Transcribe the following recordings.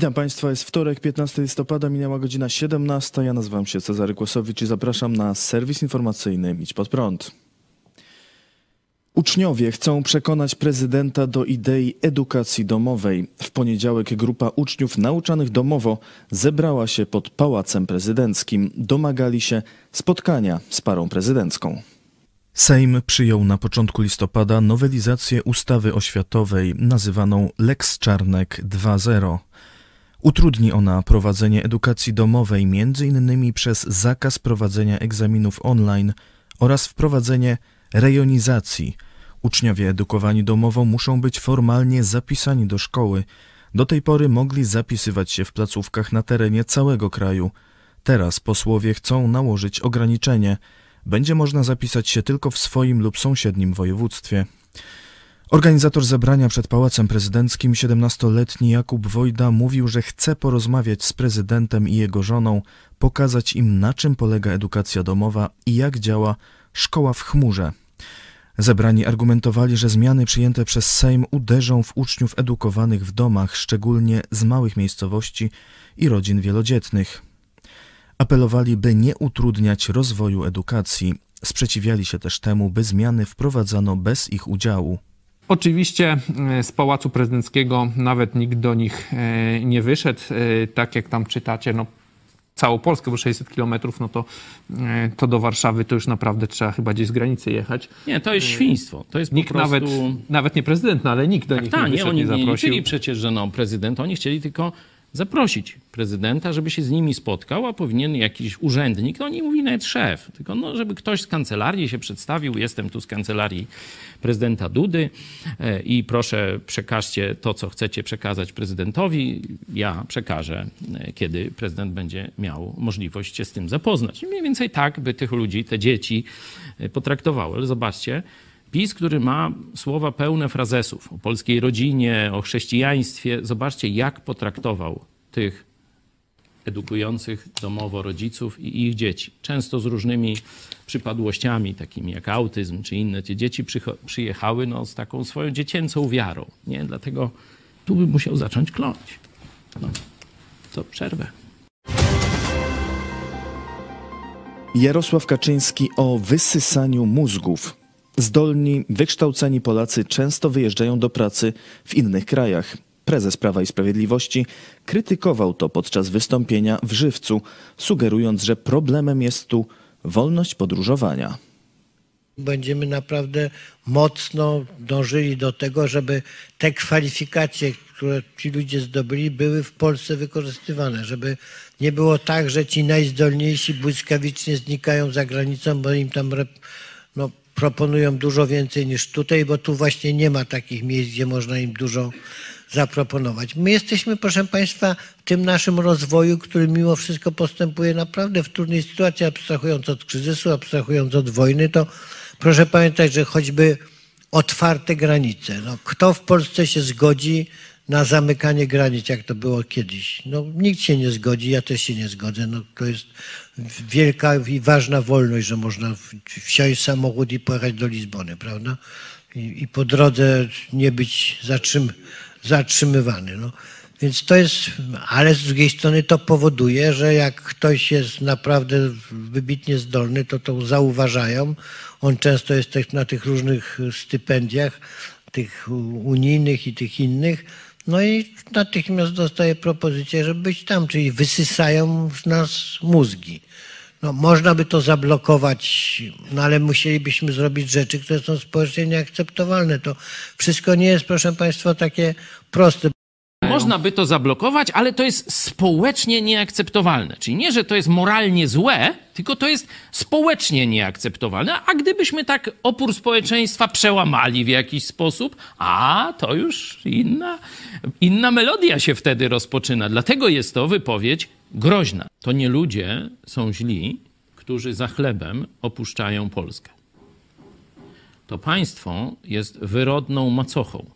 Witam Państwa, jest wtorek, 15 listopada, minęła godzina 17. Ja nazywam się Cezary Kłosowicz i zapraszam na serwis informacyjny Idź Pod Prąd. Uczniowie chcą przekonać prezydenta do idei edukacji domowej. W poniedziałek grupa uczniów nauczanych domowo zebrała się pod Pałacem Prezydenckim. Domagali się spotkania z parą prezydencką. Sejm przyjął na początku listopada nowelizację ustawy oświatowej nazywaną Lex Czarnek 2.0. Utrudni ona prowadzenie edukacji domowej m.in. przez zakaz prowadzenia egzaminów online oraz wprowadzenie rejonizacji. Uczniowie edukowani domowo muszą być formalnie zapisani do szkoły. Do tej pory mogli zapisywać się w placówkach na terenie całego kraju. Teraz posłowie chcą nałożyć ograniczenie. Będzie można zapisać się tylko w swoim lub sąsiednim województwie. Organizator zebrania przed Pałacem Prezydenckim, 17-letni Jakub Wojda, mówił, że chce porozmawiać z prezydentem i jego żoną, pokazać im, na czym polega edukacja domowa i jak działa szkoła w chmurze. Zebrani argumentowali, że zmiany przyjęte przez Sejm uderzą w uczniów edukowanych w domach, szczególnie z małych miejscowości i rodzin wielodzietnych. Apelowali, by nie utrudniać rozwoju edukacji. Sprzeciwiali się też temu, by zmiany wprowadzano bez ich udziału. Oczywiście e, z Pałacu Prezydenckiego nawet nikt do nich e, nie wyszedł. E, tak jak tam czytacie, no całą Polskę, bo 600 kilometrów, no to, to do Warszawy to już naprawdę trzeba chyba gdzieś z granicy jechać. Nie, to jest świństwo. To jest nikt po prostu... nawet, nawet nie prezydent, no ale nikt do tak, nich ta, nie wyszedł, nie, oni nie zaprosił. nie liczyli przecież, że no, prezydent, oni chcieli tylko zaprosić prezydenta, żeby się z nimi spotkał, a powinien jakiś urzędnik, no nie mówi nawet szef, tylko no, żeby ktoś z kancelarii się przedstawił, jestem tu z kancelarii prezydenta Dudy e, i proszę przekażcie to, co chcecie przekazać prezydentowi. Ja przekażę, e, kiedy prezydent będzie miał możliwość się z tym zapoznać. I mniej więcej tak by tych ludzi, te dzieci e, potraktowały. Ale zobaczcie, PiS, który ma słowa pełne frazesów o polskiej rodzinie, o chrześcijaństwie, zobaczcie, jak potraktował tych edukujących domowo rodziców i ich dzieci. Często z różnymi przypadłościami, takimi jak autyzm czy inne. Te dzieci przyjechały no, z taką swoją dziecięcą wiarą. Nie? Dlatego tu by musiał zacząć kląć. No, to przerwę. Jarosław Kaczyński o wysysaniu mózgów. Zdolni, wykształceni Polacy często wyjeżdżają do pracy w innych krajach. Prezes Prawa i Sprawiedliwości krytykował to podczas wystąpienia w Żywcu, sugerując, że problemem jest tu wolność podróżowania. Będziemy naprawdę mocno dążyli do tego, żeby te kwalifikacje, które ci ludzie zdobyli, były w Polsce wykorzystywane, żeby nie było tak, że ci najzdolniejsi błyskawicznie znikają za granicą, bo im tam no, proponują dużo więcej niż tutaj, bo tu właśnie nie ma takich miejsc, gdzie można im dużo zaproponować. My jesteśmy, proszę Państwa, w tym naszym rozwoju, który mimo wszystko postępuje naprawdę w trudnej sytuacji, abstrahując od kryzysu, abstrahując od wojny, to proszę pamiętać, że choćby otwarte granice. No, kto w Polsce się zgodzi na zamykanie granic, jak to było kiedyś? No, nikt się nie zgodzi, ja też się nie zgodzę. No, to jest wielka i ważna wolność, że można wsiąść samochód i pojechać do Lizbony, prawda? I, i po drodze nie być zatrzym, zatrzymywany. No. Więc to jest, ale z drugiej strony to powoduje, że jak ktoś jest naprawdę wybitnie zdolny, to to zauważają. On często jest na tych różnych stypendiach, tych unijnych i tych innych. No i natychmiast dostaje propozycję, żeby być tam, czyli wysysają z nas mózgi. No, można by to zablokować, no ale musielibyśmy zrobić rzeczy, które są społecznie nieakceptowalne. To wszystko nie jest, proszę Państwa, takie proste. Można by to zablokować, ale to jest społecznie nieakceptowalne. Czyli nie, że to jest moralnie złe, tylko to jest społecznie nieakceptowalne. A gdybyśmy tak opór społeczeństwa przełamali w jakiś sposób, a to już inna, inna melodia się wtedy rozpoczyna. Dlatego jest to wypowiedź groźna. To nie ludzie są źli, którzy za chlebem opuszczają Polskę. To państwo jest wyrodną macochą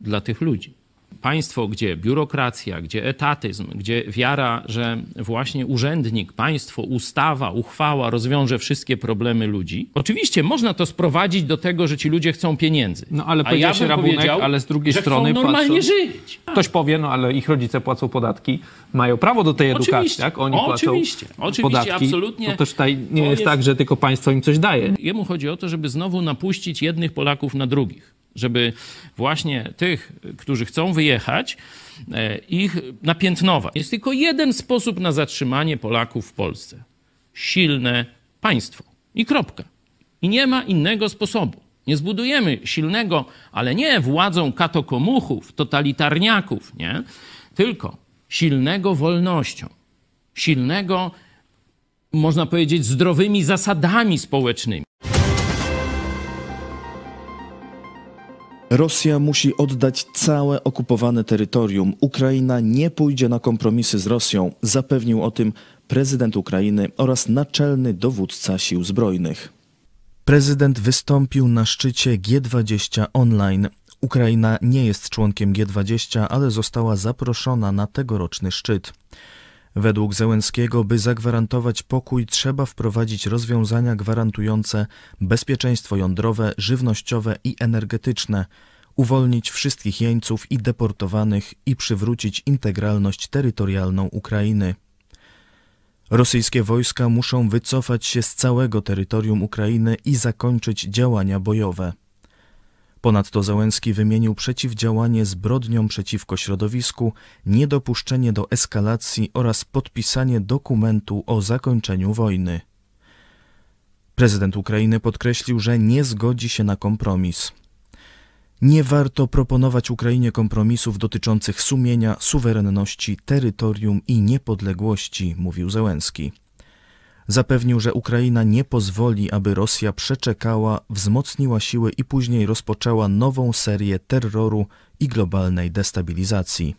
dla tych ludzi. Państwo, gdzie biurokracja, gdzie etatyzm, gdzie wiara, że właśnie urzędnik, państwo, ustawa, uchwała rozwiąże wszystkie problemy ludzi. Oczywiście można to sprowadzić do tego, że ci ludzie chcą pieniędzy. No, ale A się bym rabunek, powiedział, ale z drugiej że strony chcą normalnie żyć. Ktoś powie, no ale ich rodzice płacą podatki, mają prawo do tej edukacji, Oczywiście, tak? Oni oczywiście, płacą oczywiście, podatki. absolutnie. To też tutaj nie jest, jest- tak, że tylko państwo im coś daje. Jemu chodzi o to, żeby znowu napuścić jednych Polaków na drugich. Żeby właśnie tych, którzy chcą wyjechać, e, ich napiętnować. Jest tylko jeden sposób na zatrzymanie Polaków w Polsce. Silne państwo. I kropka. I nie ma innego sposobu. Nie zbudujemy silnego, ale nie władzą katokomuchów, totalitarniaków, nie? Tylko silnego wolnością. Silnego, można powiedzieć, zdrowymi zasadami społecznymi. Rosja musi oddać całe okupowane terytorium. Ukraina nie pójdzie na kompromisy z Rosją, zapewnił o tym prezydent Ukrainy oraz naczelny dowódca sił zbrojnych. Prezydent wystąpił na szczycie G20 online. Ukraina nie jest członkiem G20, ale została zaproszona na tegoroczny szczyt. Według Zełenskiego, by zagwarantować pokój, trzeba wprowadzić rozwiązania gwarantujące bezpieczeństwo jądrowe, żywnościowe i energetyczne, uwolnić wszystkich jeńców i deportowanych i przywrócić integralność terytorialną Ukrainy. Rosyjskie wojska muszą wycofać się z całego terytorium Ukrainy i zakończyć działania bojowe. Ponadto Załęski wymienił przeciwdziałanie zbrodniom przeciwko środowisku, niedopuszczenie do eskalacji oraz podpisanie dokumentu o zakończeniu wojny. Prezydent Ukrainy podkreślił, że nie zgodzi się na kompromis. Nie warto proponować Ukrainie kompromisów dotyczących sumienia, suwerenności, terytorium i niepodległości, mówił Zełenski. Zapewnił, że Ukraina nie pozwoli, aby Rosja przeczekała, wzmocniła siły i później rozpoczęła nową serię terroru i globalnej destabilizacji.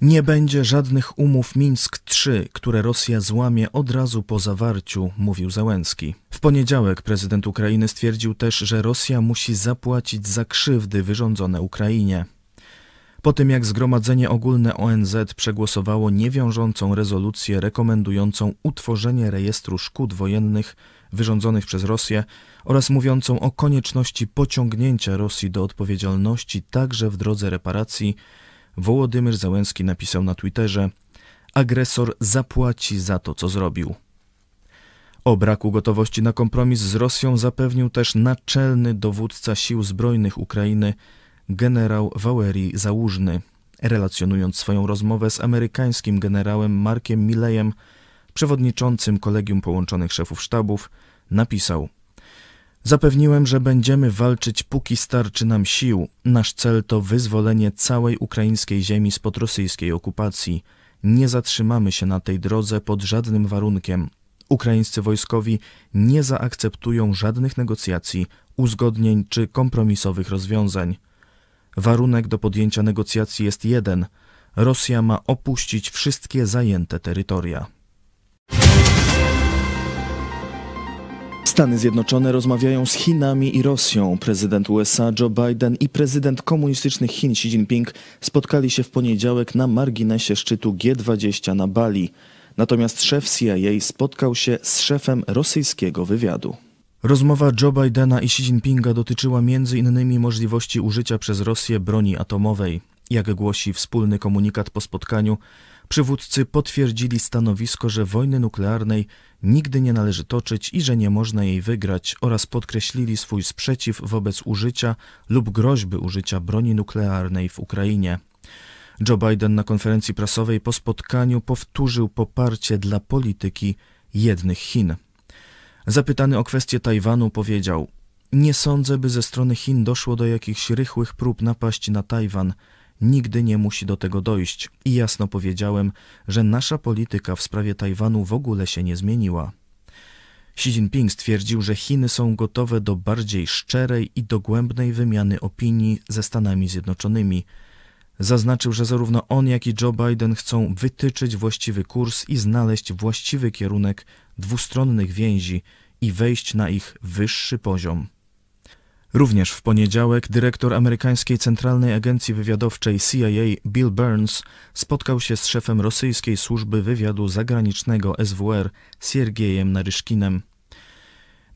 Nie będzie żadnych umów Mińsk III, które Rosja złamie od razu po zawarciu, mówił Załęski. W poniedziałek prezydent Ukrainy stwierdził też, że Rosja musi zapłacić za krzywdy wyrządzone Ukrainie. Po tym jak Zgromadzenie Ogólne ONZ przegłosowało niewiążącą rezolucję rekomendującą utworzenie rejestru szkód wojennych wyrządzonych przez Rosję oraz mówiącą o konieczności pociągnięcia Rosji do odpowiedzialności także w drodze reparacji, Wołodymyr Załęski napisał na Twitterze: Agresor zapłaci za to, co zrobił. O braku gotowości na kompromis z Rosją zapewnił też naczelny dowódca sił zbrojnych Ukrainy, generał Wałeri Załużny, relacjonując swoją rozmowę z amerykańskim generałem Markiem Milejem, przewodniczącym Kolegium Połączonych Szefów Sztabów, napisał: Zapewniłem, że będziemy walczyć, póki starczy nam sił. Nasz cel to wyzwolenie całej ukraińskiej ziemi spod rosyjskiej okupacji. Nie zatrzymamy się na tej drodze pod żadnym warunkiem. Ukraińscy wojskowi nie zaakceptują żadnych negocjacji, uzgodnień czy kompromisowych rozwiązań. Warunek do podjęcia negocjacji jest jeden: Rosja ma opuścić wszystkie zajęte terytoria. Stany Zjednoczone rozmawiają z Chinami i Rosją. Prezydent USA Joe Biden i prezydent komunistycznych Chin Xi Jinping spotkali się w poniedziałek na marginesie szczytu G20 na Bali. Natomiast szef CIA spotkał się z szefem rosyjskiego wywiadu. Rozmowa Joe Bidena i Xi Jinpinga dotyczyła m.in. możliwości użycia przez Rosję broni atomowej. Jak głosi wspólny komunikat po spotkaniu, przywódcy potwierdzili stanowisko, że wojny nuklearnej nigdy nie należy toczyć i że nie można jej wygrać oraz podkreślili swój sprzeciw wobec użycia lub groźby użycia broni nuklearnej w Ukrainie. Joe Biden na konferencji prasowej po spotkaniu powtórzył poparcie dla polityki jednych Chin. Zapytany o kwestię Tajwanu powiedział: Nie sądzę, by ze strony Chin doszło do jakichś rychłych prób napaści na Tajwan. Nigdy nie musi do tego dojść i jasno powiedziałem, że nasza polityka w sprawie Tajwanu w ogóle się nie zmieniła. Xi Jinping stwierdził, że Chiny są gotowe do bardziej szczerej i dogłębnej wymiany opinii ze Stanami Zjednoczonymi. Zaznaczył, że zarówno on, jak i Joe Biden chcą wytyczyć właściwy kurs i znaleźć właściwy kierunek dwustronnych więzi i wejść na ich wyższy poziom. Również w poniedziałek dyrektor amerykańskiej Centralnej Agencji Wywiadowczej CIA Bill Burns spotkał się z szefem rosyjskiej służby wywiadu zagranicznego SWR Siergiejem Naryszkinem.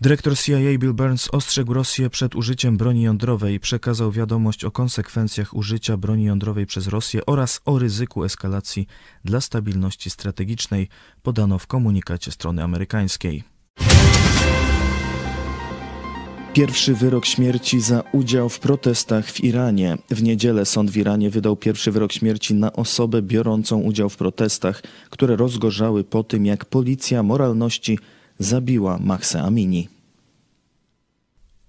Dyrektor CIA Bill Burns ostrzegł Rosję przed użyciem broni jądrowej, przekazał wiadomość o konsekwencjach użycia broni jądrowej przez Rosję oraz o ryzyku eskalacji dla stabilności strategicznej, podano w komunikacie strony amerykańskiej. Pierwszy wyrok śmierci za udział w protestach w Iranie. W niedzielę sąd w Iranie wydał pierwszy wyrok śmierci na osobę biorącą udział w protestach, które rozgorzały po tym, jak policja moralności zabiła Mahsa Amini.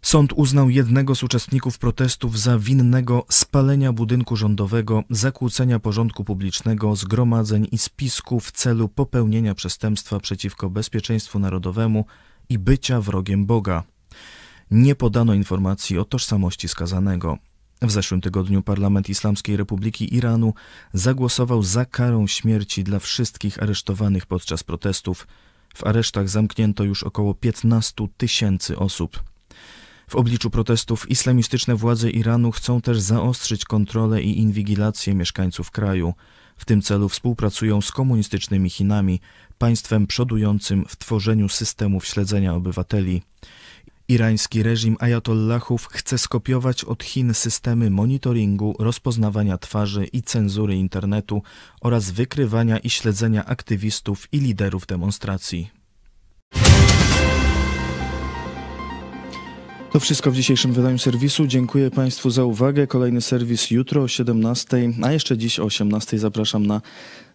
Sąd uznał jednego z uczestników protestów za winnego spalenia budynku rządowego, zakłócenia porządku publicznego, zgromadzeń i spisku w celu popełnienia przestępstwa przeciwko bezpieczeństwu narodowemu i bycia wrogiem Boga. Nie podano informacji o tożsamości skazanego. W zeszłym tygodniu Parlament Islamskiej Republiki Iranu zagłosował za karą śmierci dla wszystkich aresztowanych podczas protestów. W aresztach zamknięto już około 15 tysięcy osób. W obliczu protestów islamistyczne władze Iranu chcą też zaostrzyć kontrolę i inwigilację mieszkańców kraju. W tym celu współpracują z komunistycznymi Chinami, państwem przodującym w tworzeniu systemów śledzenia obywateli. Irański reżim ajatollahów chce skopiować od Chin systemy monitoringu, rozpoznawania twarzy i cenzury internetu oraz wykrywania i śledzenia aktywistów i liderów demonstracji. To wszystko w dzisiejszym wydaniu serwisu. Dziękuję Państwu za uwagę. Kolejny serwis jutro o 17, a jeszcze dziś o 18 zapraszam na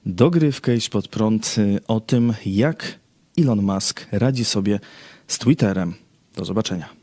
dogrywkę iść pod prąd y, o tym, jak Elon Musk radzi sobie z Twitterem. Do zobaczenia.